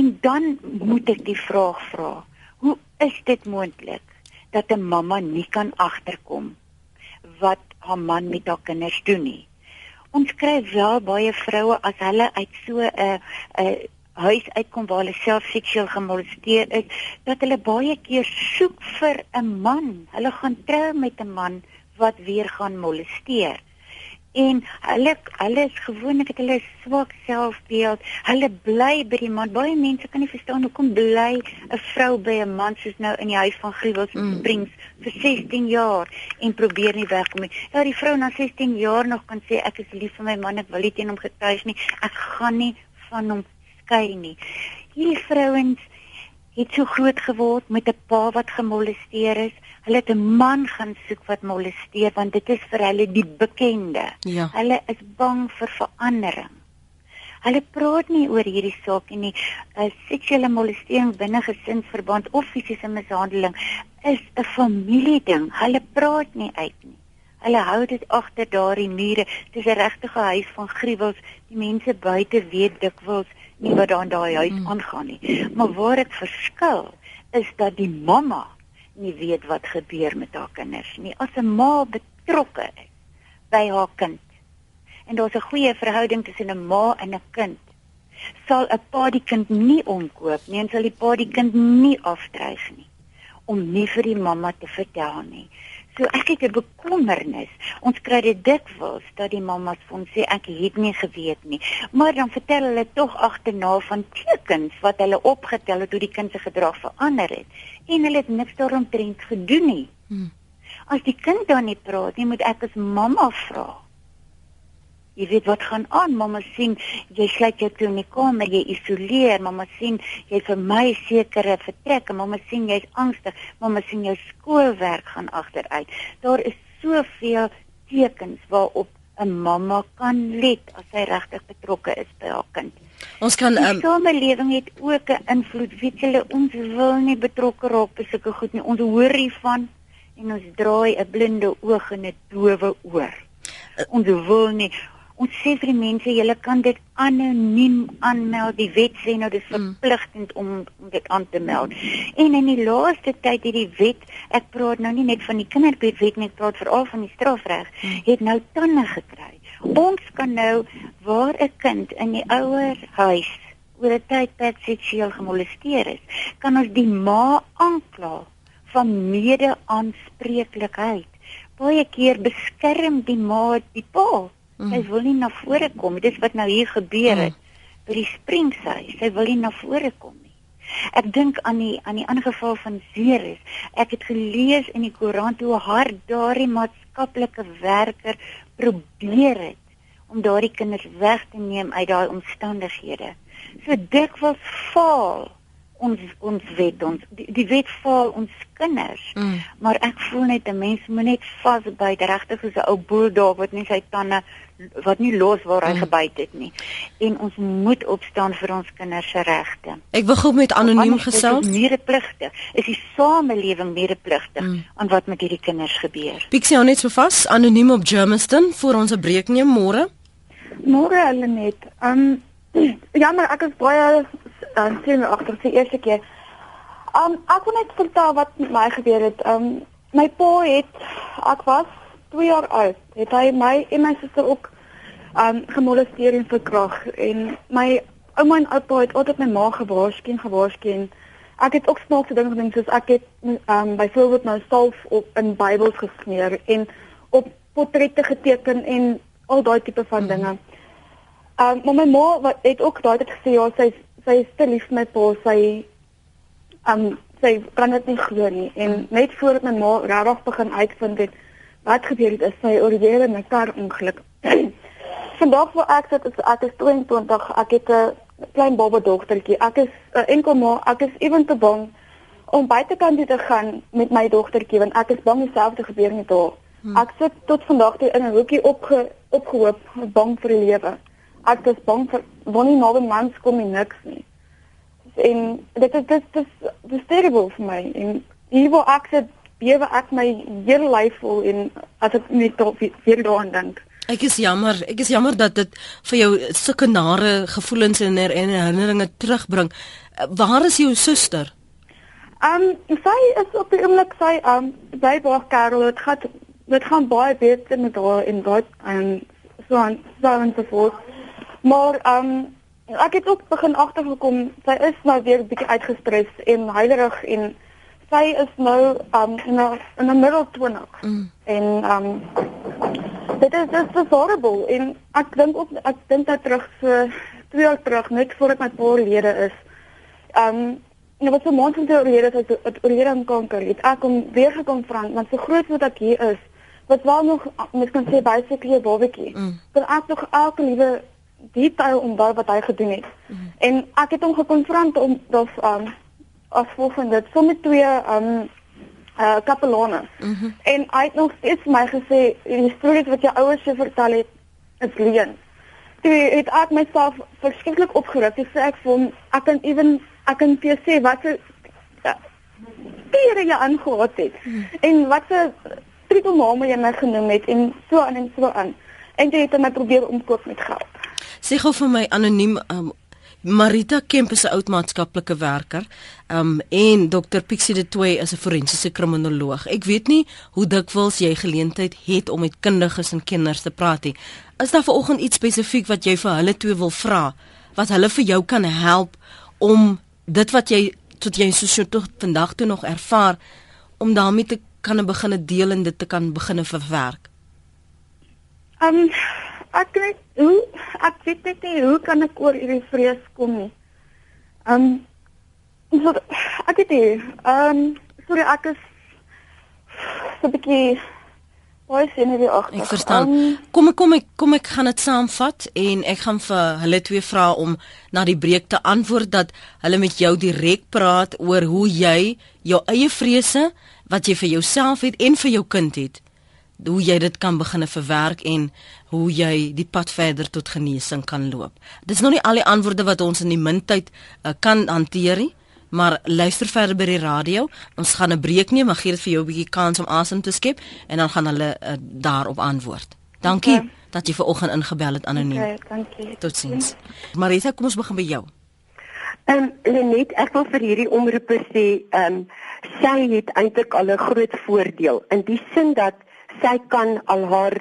En dan moet ek die vraag vra. Hoe is dit moontlik dat 'n mamma nie kan agterkom wat haar man met haar kinders doen nie. Ons kry wel baie vroue as hulle uit so 'n 'n huis uitkom waar hulle self seksueel gemolesteer is, dat hulle baie keer soek vir 'n man. Hulle gaan trou met 'n man wat weer gaan molesteer en hulle hulle is gewoonlik het hulle swak selfbeeld. Hulle bly by die man. Baie mense kan nie verstaan hoekom bly 'n vrou by 'n man soos nou in die huis van Gruwels mm. Springs vir 16 jaar en probeer nie wegkom nie. Ja, die vrou na 16 jaar nog kan sê ek is lief vir my man, ek wil nie teen hom getuig nie. Ek gaan nie van hom skei nie. Hierdie vrouens het so groot geword met 'n pa wat gemolesteer is. Hulle het 'n man gaan soek wat molesteer want dit is vir hulle die bekende. Ja. Hulle is bang vir verandering. Hulle praat nie oor hierdie saak nie. 'n Seksuele molestering binne gesinsverband of fisiese mishandeling is 'n familieding. Hulle praat nie uit nie. Hulle hou dit agter daardie mure. Dis 'n regtige huis van gruwels. Die mense buite weet dikwels nie wat daar in daai huis mm. aangaan nie. Maar waar dit verskil is dat die mamma nie weet wat gebeur met haar kinders nie. As 'n ma betrokke is by haar kind en daar's 'n goeie verhouding tussen 'n ma en 'n kind, sal 'n pa die kind nie omkoop nie en sal die pa die kind nie afdreig nie om nie vir die mamma te vertel nie. So ek het 'n bekommernis. Ons kry dit dikwels dat die mammas vir ons sê ek het nie geweet nie. Maar dan vertel hulle tog agterna van tekens wat hulle opgetel het hoe die kind se gedrag verander het en hulle het niks daaromtrent gedoen nie. Hmm. As die kind dan nie praat nie, moet ek as mamma vra. Jy weet wat gaan aan, mamma sien jy sluit jou toe in die kamer, jy isoleer, mamma sien jy vir my sekere vertrek, mamma sien jy's angstig, mamma sien jou skoolwerk gaan agteruit. Daar is soveel tekens waarop 'n mamma kan let as sy regtig betrokke is by haar kind. Ons kan um, die samelewing het ook 'n invloed. Weet julle, ons wil nie betrokke raak by sulke goed nie. Ons hoor hiervan en ons draai 'n blinde oog en 'n doewe oor. Uh, ons wil nie Ons sê vir die mense, julle kan dit anoniem aanmeld. Die wet sê nou dis hmm. verpligtend om, om dit aan te meld. En in die laaste tyd het die wet, ek praat nou nie net van die kinderwet nie, ek praat veral van die strafreg, hmm. het nou tande gekry. Ons kan nou waar 'n kind in die ouer huis oor 'n tydperk seksueel gemolesteer is, kan ons die ma aankla van mede-aanspreeklikheid. Baie keer beskerm die ma die pa Mm. Sy wil nie na vore kom. Dis wat nou hier gebeur het mm. by die springshuis. Sy wil nie na vore kom nie. Ek dink aan die aan die aangeval van Zeres. Ek het gelees in die koerant hoe hard daardie maatskaplike werker probeer het om daardie kinders weg te neem uit daai omstandighede. So dikwels faal ons ons wet ons die, die wet val ons kinders. Mm. maar ek voel net 'n mens moet net vasbyt regtig soos 'n ou boer daar wat nie sy tande wat nie los waar hy mm. gebyt het nie. En ons moet opstaan vir ons kinders se regte ek wil gou met anoniem gesels. medepligte is die samelewing medepligte mm. aan wat met hierdie kinders gebeur? Pixie net so vas anoniem op Germiston vir ons 'n breek neem môre. Môre hulle net um ja maar ek is baie dan sien my agter die eerste keer. Um ek wil net vertel wat met my gebeur het. Um my pa het ek was 2 jaar oud. Het hy my en my suster ook um gemolesteer en verkrag en my ouma en oupa het altyd my ma gewaarsku en gewaarsku en ek het ook snaakse dinge gedoen soos ek het um byvoorbeeld nou salf op in Bybels gesmeer en op portrette geteken en al daai tipe van dinge. Um maar my ma wat het ook daai tyd gesê ja sy sy is te lief met pa sy um sy kan dit nie glo nie en net voordat my ma regtig begin uitvind het wat gebeur het is sy oorleef in 'n kar ongeluk. [clears throat] Vandag voor ek sit is ek is 22 ek het 'n klein baba dogtertjie. Ek is 'n uh, enkel ma, ek is ewen te bang om buitekant toe te gaan met my dogtertjie want ek is bang dieselfde gebeur met haar. Hmm. Ek sit tot vandag toe in 'n hoekie opge opgehoop, bang vir die lewe. Ek is bang vir wanneer nou 'n man kom en niks nie. En dit is dit is dit is terrible vir my. En hier waar ek sit, bewe ek my hele lyf vol en as ek net weer daaraan dink. Ek is jammer, ek is jammer dat dit vir jou sulke nare gevoelens en herinneringe terugbring. Waar is jou suster? Um sy is op die oomblik sy um by Baag Karel. Dit gaan dit gaan baie beter met haar en wat en so aan so en so voort. Maar um ek het ook begin agtergekom sy is nou weer bietjie uitgestres en heilerig en sy is nou um in 'n in middel 20. Mm. En um dit is dit is horrible en ek dink ook ek dink dat terug so 2 jaar terug net voordat my pa lede is. Um en wat so maand van teorie dat dit oorlede aan kanker het. Ek kom weer gekom van want so groot wat ek hier is, wat wel nog mens kan sê basically 'n babatjie. Mm. Kan ek nog elke liewe detail onthou wat hy gedoen het. Mm. En ek het hom gekonfront om dat um as volgende dit sommer twee um uh kapelane. Mm -hmm. En hy het nog steeds my gesê die stories wat jou ouers jou vertel het is leuen. Toe het ek myself verskriklik opgeruk. Ek sê ek vir hom ek kan ewen ek kan vir sê wat se diere jy aangehad het. Mm. En wat se trikelmame jy my genoem het en so aan en so aan. En jy het my probeer omkoop met geld. Sê gou vir my anoniem um, Marita Kemp is 'n oud maatskaplike werker. Um en Dr Pixie de Toey is 'n forensiese kriminoloog. Ek weet nie hoe dikwels jy geleentheid het om met kundiges en kenners te praat nie. Is daar vanoggend iets spesifiek wat jy vir hulle twee wil vra wat hulle vir jou kan help om dit wat jy tot jy so tot vandag toe nog ervaar om daarmee te kan begin deel en dit te kan begin verwerk? Um ek weet hoe ek weet net nie hoe kan ek oor hierdie vrees kom nie. Um so ek het hier um sorry ek is so 'n bietjie jy ook? Ek verstaan. Um, kom ek kom ek kom ek gaan dit saamvat en ek gaan vir hulle twee vra om na die breek te antwoord dat hulle met jou direk praat oor hoe jy jou eie vrese wat jy vir jouself het en vir jou kind het hoe jy dit kan begine verwerk en hoe jy die pad verder tot genesing kan loop. Dis nog nie al die antwoorde wat ons in die mintyd uh, kan hanteer nie, maar luister verder by die radio. Ons gaan 'n breek neem, maar gee dit vir jou 'n bietjie kans om asem te skep en dan gaan hulle uh, daarop antwoord. Dankie okay. dat jy ver oggend ingebel het anoniem. Okay, dankie. Totsiens. Marita, kom ons begin by jou. Ehm um, Lenet, ek wil vir hierdie omroeper sê, ehm um, sy het eintlik al 'n groot voordeel in die sin dat sy kan al haar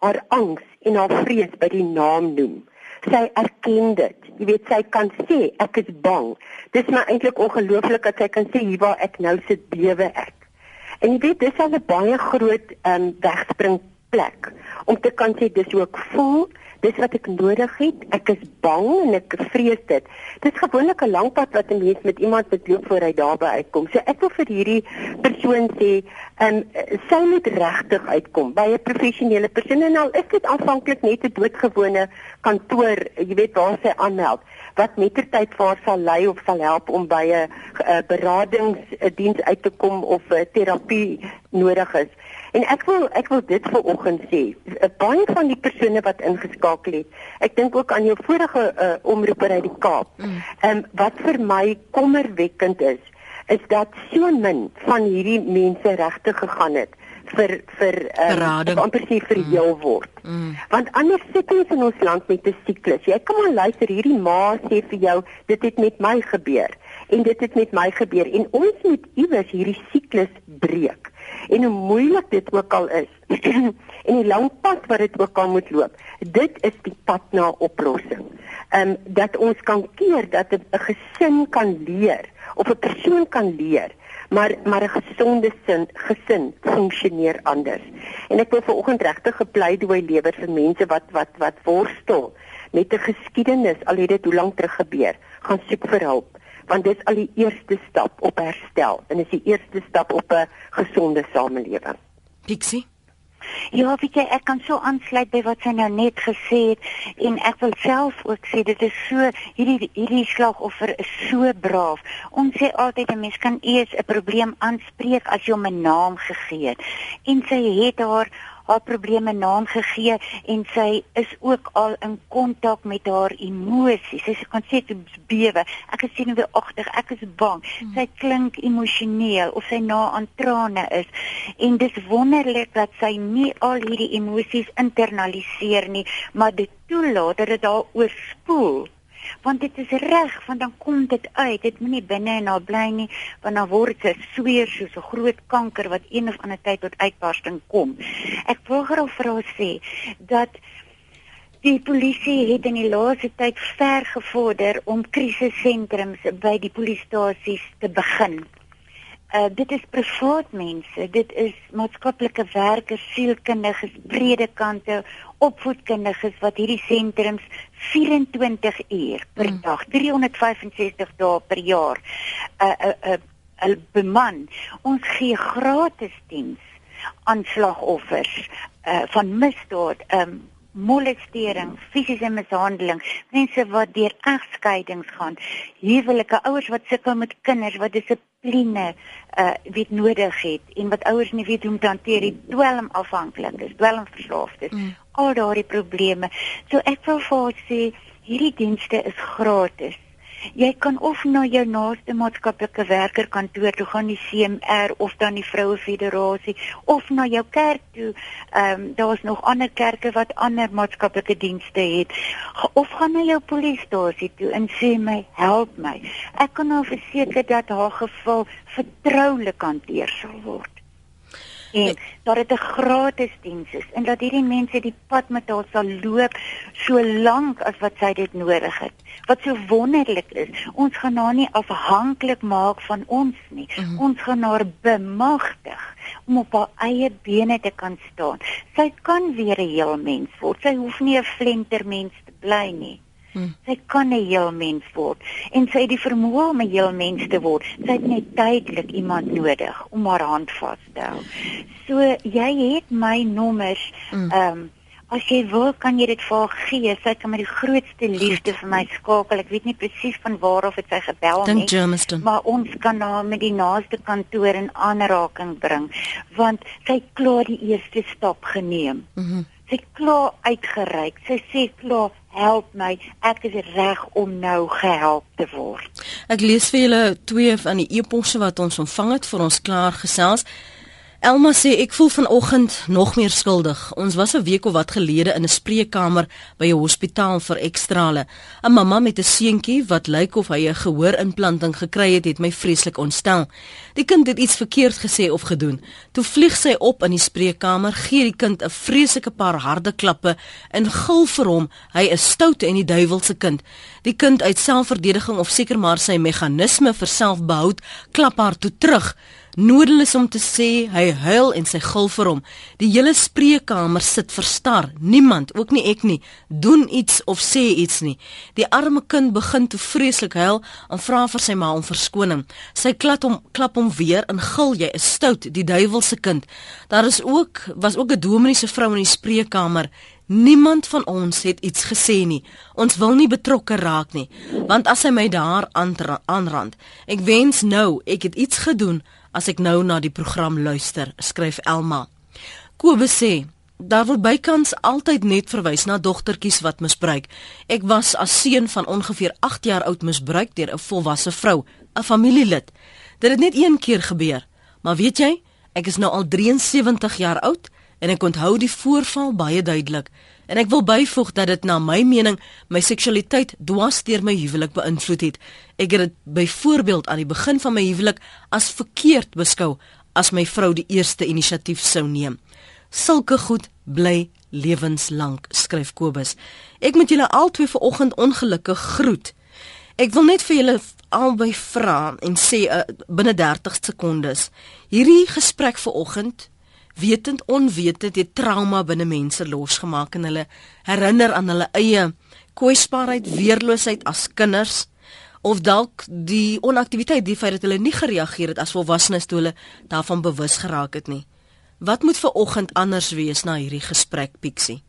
haar angs en haar vrees by die naam noem. Sy erken dit. Jy weet sy kan sê ek is bang. Dis maar eintlik ongelooflik dat sy kan sê hier waar ek nou sit bewe ek. En jy weet dis al 'n baie groot ehm um, wegspringplek om te kan sê dis hoe ek voel dis wat ek nodig het. Ek is bang en ek vrees dit. Dit is gewoonlik 'n lang pad wat 'n mens met iemand beloop voor hy daarby uitkom. So ek wil vir hierdie persoon sê, ehm um, sy moet regtig uitkom by 'n professionele persoon en al is dit aanvanklik net 'n doodgewone kantoor, jy weet waar sy aanmeld wat mettertyd vir haar sal lei of sal help om by 'n beradingsdiens uit te kom of 'n terapie nodig is. En ek wil ek wil dit vir oggend sê. 'n Baie van die persone wat ingeskakel het. Ek dink ook aan jou vorige uh, omroeper uit die Kaap. Mm. Ehm um, wat vir my kommerwekkend is, is dat so min van hierdie mense regtig gegaan het vir vir um, amper sê vir mm. heel word. Mm. Want anders sit ons in ons land met 'n siklus. Jy kom aan luister hierdie ma sê vir jou dit het met my gebeur en dit het met my gebeur en ons moet iewers hierdie siklus breek. En hoe moeilik dit ook al is [clears throat] en die lang pad wat dit ook al moet loop, dit is die pad na oplossing. Ehm um, dat ons kan keer dat 'n gesin kan leer of 'n persoon kan leer maar maar 'n gesonde sin gesin funksioneer anders. En ek wil vanoggend regtig gepleidooi lewer vir mense wat wat wat worstel met 'n geskiedenis al het dit hoe lank terug gebeur, gaan soek vir hulp want dit is al die eerste stap op herstel en is die eerste stap op 'n gesonde samelewing. Pixie Ja, weet jy, ek kan so aansluit by wat sy nou net gesê het en ek wil self ook sê dit is so hierdie hierdie slagoffer is so braaf. Ons sê altyd 'n mens kan eers 'n probleem aanspreek as jy hom 'n naam gegee het. En sy het haar haar probleme naam gegee en sy is ook al in kontak met haar emosies. Sy kan sê sy bewe. Ek is senuweeagtig, ek is bang. Hmm. Sy klink emosioneel of sy na aan trane is. En dis wonderlik dat sy nie al hierdie emosies internaliseer nie, maar dit toelaat dat dit haar oorspoel want dit is reg want dan kom dit uit. Dit moenie binne en daar bly nie want dan word dit sweer soos 'n groot kanker wat een of ander tyd tot uitbarsting kom. Ek wil graag vir haar sê dat die polisie het in die laaste tyd ver gevorder om krisissentrums by die polisiestasies te begin. Uh, dit is privaat mense, dit is maatskaplike werkers, sielkundiges, predikante, opvoedkundiges wat hierdie sentrums 24 uur per mm. dag, 365 dae per jaar uh uh uh, uh beman. Ons gee gratis diens aan slagoffers uh van misdaad, um molestering, fisiese mishandeling, mense wat deur egskeidings gaan, huwelike ouers wat sukkel met kinders wat dissipline uh weet nodig het en wat ouers nie weet hoe om te hanteer die dwelm afhanklik is, dwelm verslaafd is. Mm. Al daardie probleme. So ek wil vir haar sê hierdie dienste is gratis. Jy kan of na jou naaste maatskaplike werker kantoor toe gaan, die CMR of dan die Vroue Federasie of na jou kerk toe. Ehm um, daar's nog ander kerke wat ander maatskaplike dienste het. Of gaan na jou polisiestasie toe en sê my, help my. Ek kan nou verseker dat haar geval vertroulik hanteer sal word en dat dit 'n gratis diens is en dat hierdie mense die pad met haar sal loop so lank as wat sy dit nodig het. Wat so wonderlik is, ons gaan haar nie afhanklik maak van ons nie. Mm -hmm. Ons gaan haar bemagtig om op haar eie bene te kan staan. Sy kan weer 'n heel mens word. Sy hoef nie 'n flentermens te bly nie. Hmm. Sy kan 'n heel mens word en sy het die vermoë om 'n heel mens te word. Sy het net tydelik iemand nodig om haar hand vas te hou. So jy het my nommers. Hmm. Ehm um, as jy wil kan jy dit vir haar gee. Sy kan met die grootste liefde vir my skakel. Ek weet nie presies van waar of dit sy gebel het nie. Maar ons kan haar met die naaste kantoor in aanraking bring want sy klaar die eerste stap geneem. Mm sy klaar uitgereik. Sy sê klaar, help my. Ek is reg om nou gehelp te word. Ek lees vir julle twee van die eposse wat ons ontvang het vir ons klaar gesels. Elma sê ek voel vanoggend nog meer skuldig. Ons was 'n week of wat gelede in 'n spreekkamer by 'n hospitaal vir ekstrale. 'n Mamma met 'n seentjie wat lyk of hy 'n gehoorimplanting gekry het, het my vreeslik ontstel. Die kind het iets verkeerd gesê of gedoen. Toe vlieg sy op in die spreekkamer, gee die kind 'n vreeslike paar harde klappe en gil vir hom, hy is stout en die duiwelse kind. Die kind uit selfverdediging of seker maar sy meganisme vir selfbehoud klap haar toe terug. Nodeloos om te sê hy huil en sy gil vir hom. Die hele spreekkamer sit verstar. Niemand, ook nie ek nie, doen iets of sê iets nie. Die arme kind begin te vreeslik huil en vra vir sy ma om verskoning. Sy klap hom klap hom weer en gil jy is stout, die duiwelse kind. Daar is ook was ook 'n dominee se vrou in die spreekkamer. Niemand van ons het iets gesê nie. Ons wil nie betrokke raak nie, want as hy my daar aanrand, ek wens nou ek het iets gedoen as ek nou na die program luister, skryf Elma. Kobus sê Daar word bykans altyd net verwys na dogtertjies wat misbruik. Ek was as seun van ongeveer 8 jaar oud misbruik deur 'n volwasse vrou, 'n familielid. Dit het net een keer gebeur. Maar weet jy, ek is nou al 73 jaar oud en ek onthou die voorval baie duidelik. En ek wil byvoeg dat dit na my mening my seksualiteit dwars deur my huwelik beïnvloed het. Ek het dit byvoorbeeld aan die begin van my huwelik as verkeerd beskou as my vrou die eerste inisiatief sou neem. Sulke goed bly lewenslank, skryf Kobus. Ek moet julle albei vanoggend ongelukkig groet. Ek wil net vir julle albei vra en sê uh, binne 30 sekondes. Hierdie gesprek vanoggend wetend onwetend het trauma binne mense losgemaak en hulle herinner aan hulle eie kwesbaarheid, weerloosheid as kinders of dalk die onaktiwiteit, die feit dat hulle nie gereageer het as volwassenes toe hulle daarvan bewus geraak het nie. Wat moet vir oggend anders wees na hierdie gesprek, Pixie?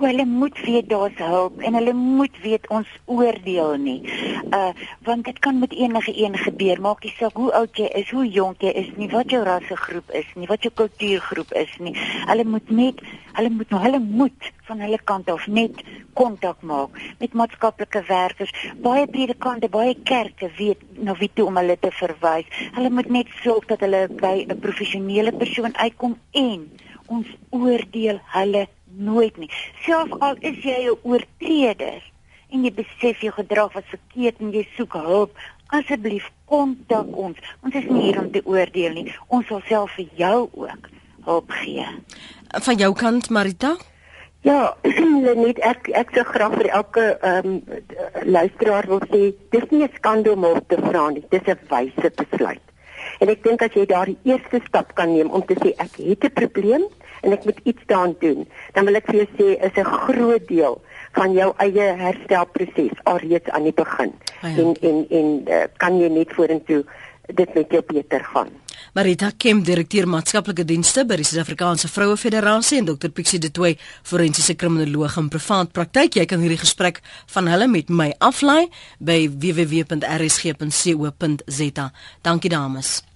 O, hulle moet weet daar's hulp en hulle moet weet ons oordeel nie. Uh want dit kan met enige een gebeur, maak nie saak hoe oud jy is, hoe jonk jy is nie, wat jou rassegroep is nie, wat jou kultuurgroep is nie. Hulle moet net hulle moet hulle moet van hulle kant af net kontak maak met maatskaplike werkers. Baie predikante, baie kerke weet nou wie toe om hulle te verwys. Hulle moet net sorg dat hulle by 'n professionele persoon uitkom en ons oordeel hulle nooit nie. Selfs al is jy 'n oortreder en jy besef jou gedrag was verkeerd en jy soek hulp, asseblief kontak ons. Ons is nie hier om te oordeel nie. Ons sal self vir jou ook hulp gee. Van jou kant, Marita? Ja, [clears throat] net ek ek sou graag vir elke ehm um, luisteraar wil sê, dis nie 'n skande om hulp te vra nie. Dis 'n wyse besluit. En ek dink as jy daardie eerste stap kan neem om te sê ek het 'n probleem, en ek moet iets daaraan doen, dan wil ek vir jou sê is 'n groot deel van jou eie herstelproses alreeds aan die begin. Ah, ja. En en en uh, kan jy net vorentoe dit met jou beter gaan. Marita Kem, direkteur maatskaplike dienste by die Suid-Afrikaanse Vroue Federasie en Dr Pixie De Tooy, forensiese kriminoloog in privaat praktyk. Jy kan hierdie gesprek van hulle met my aflaai by www.rsg.co.za. Dankie dames.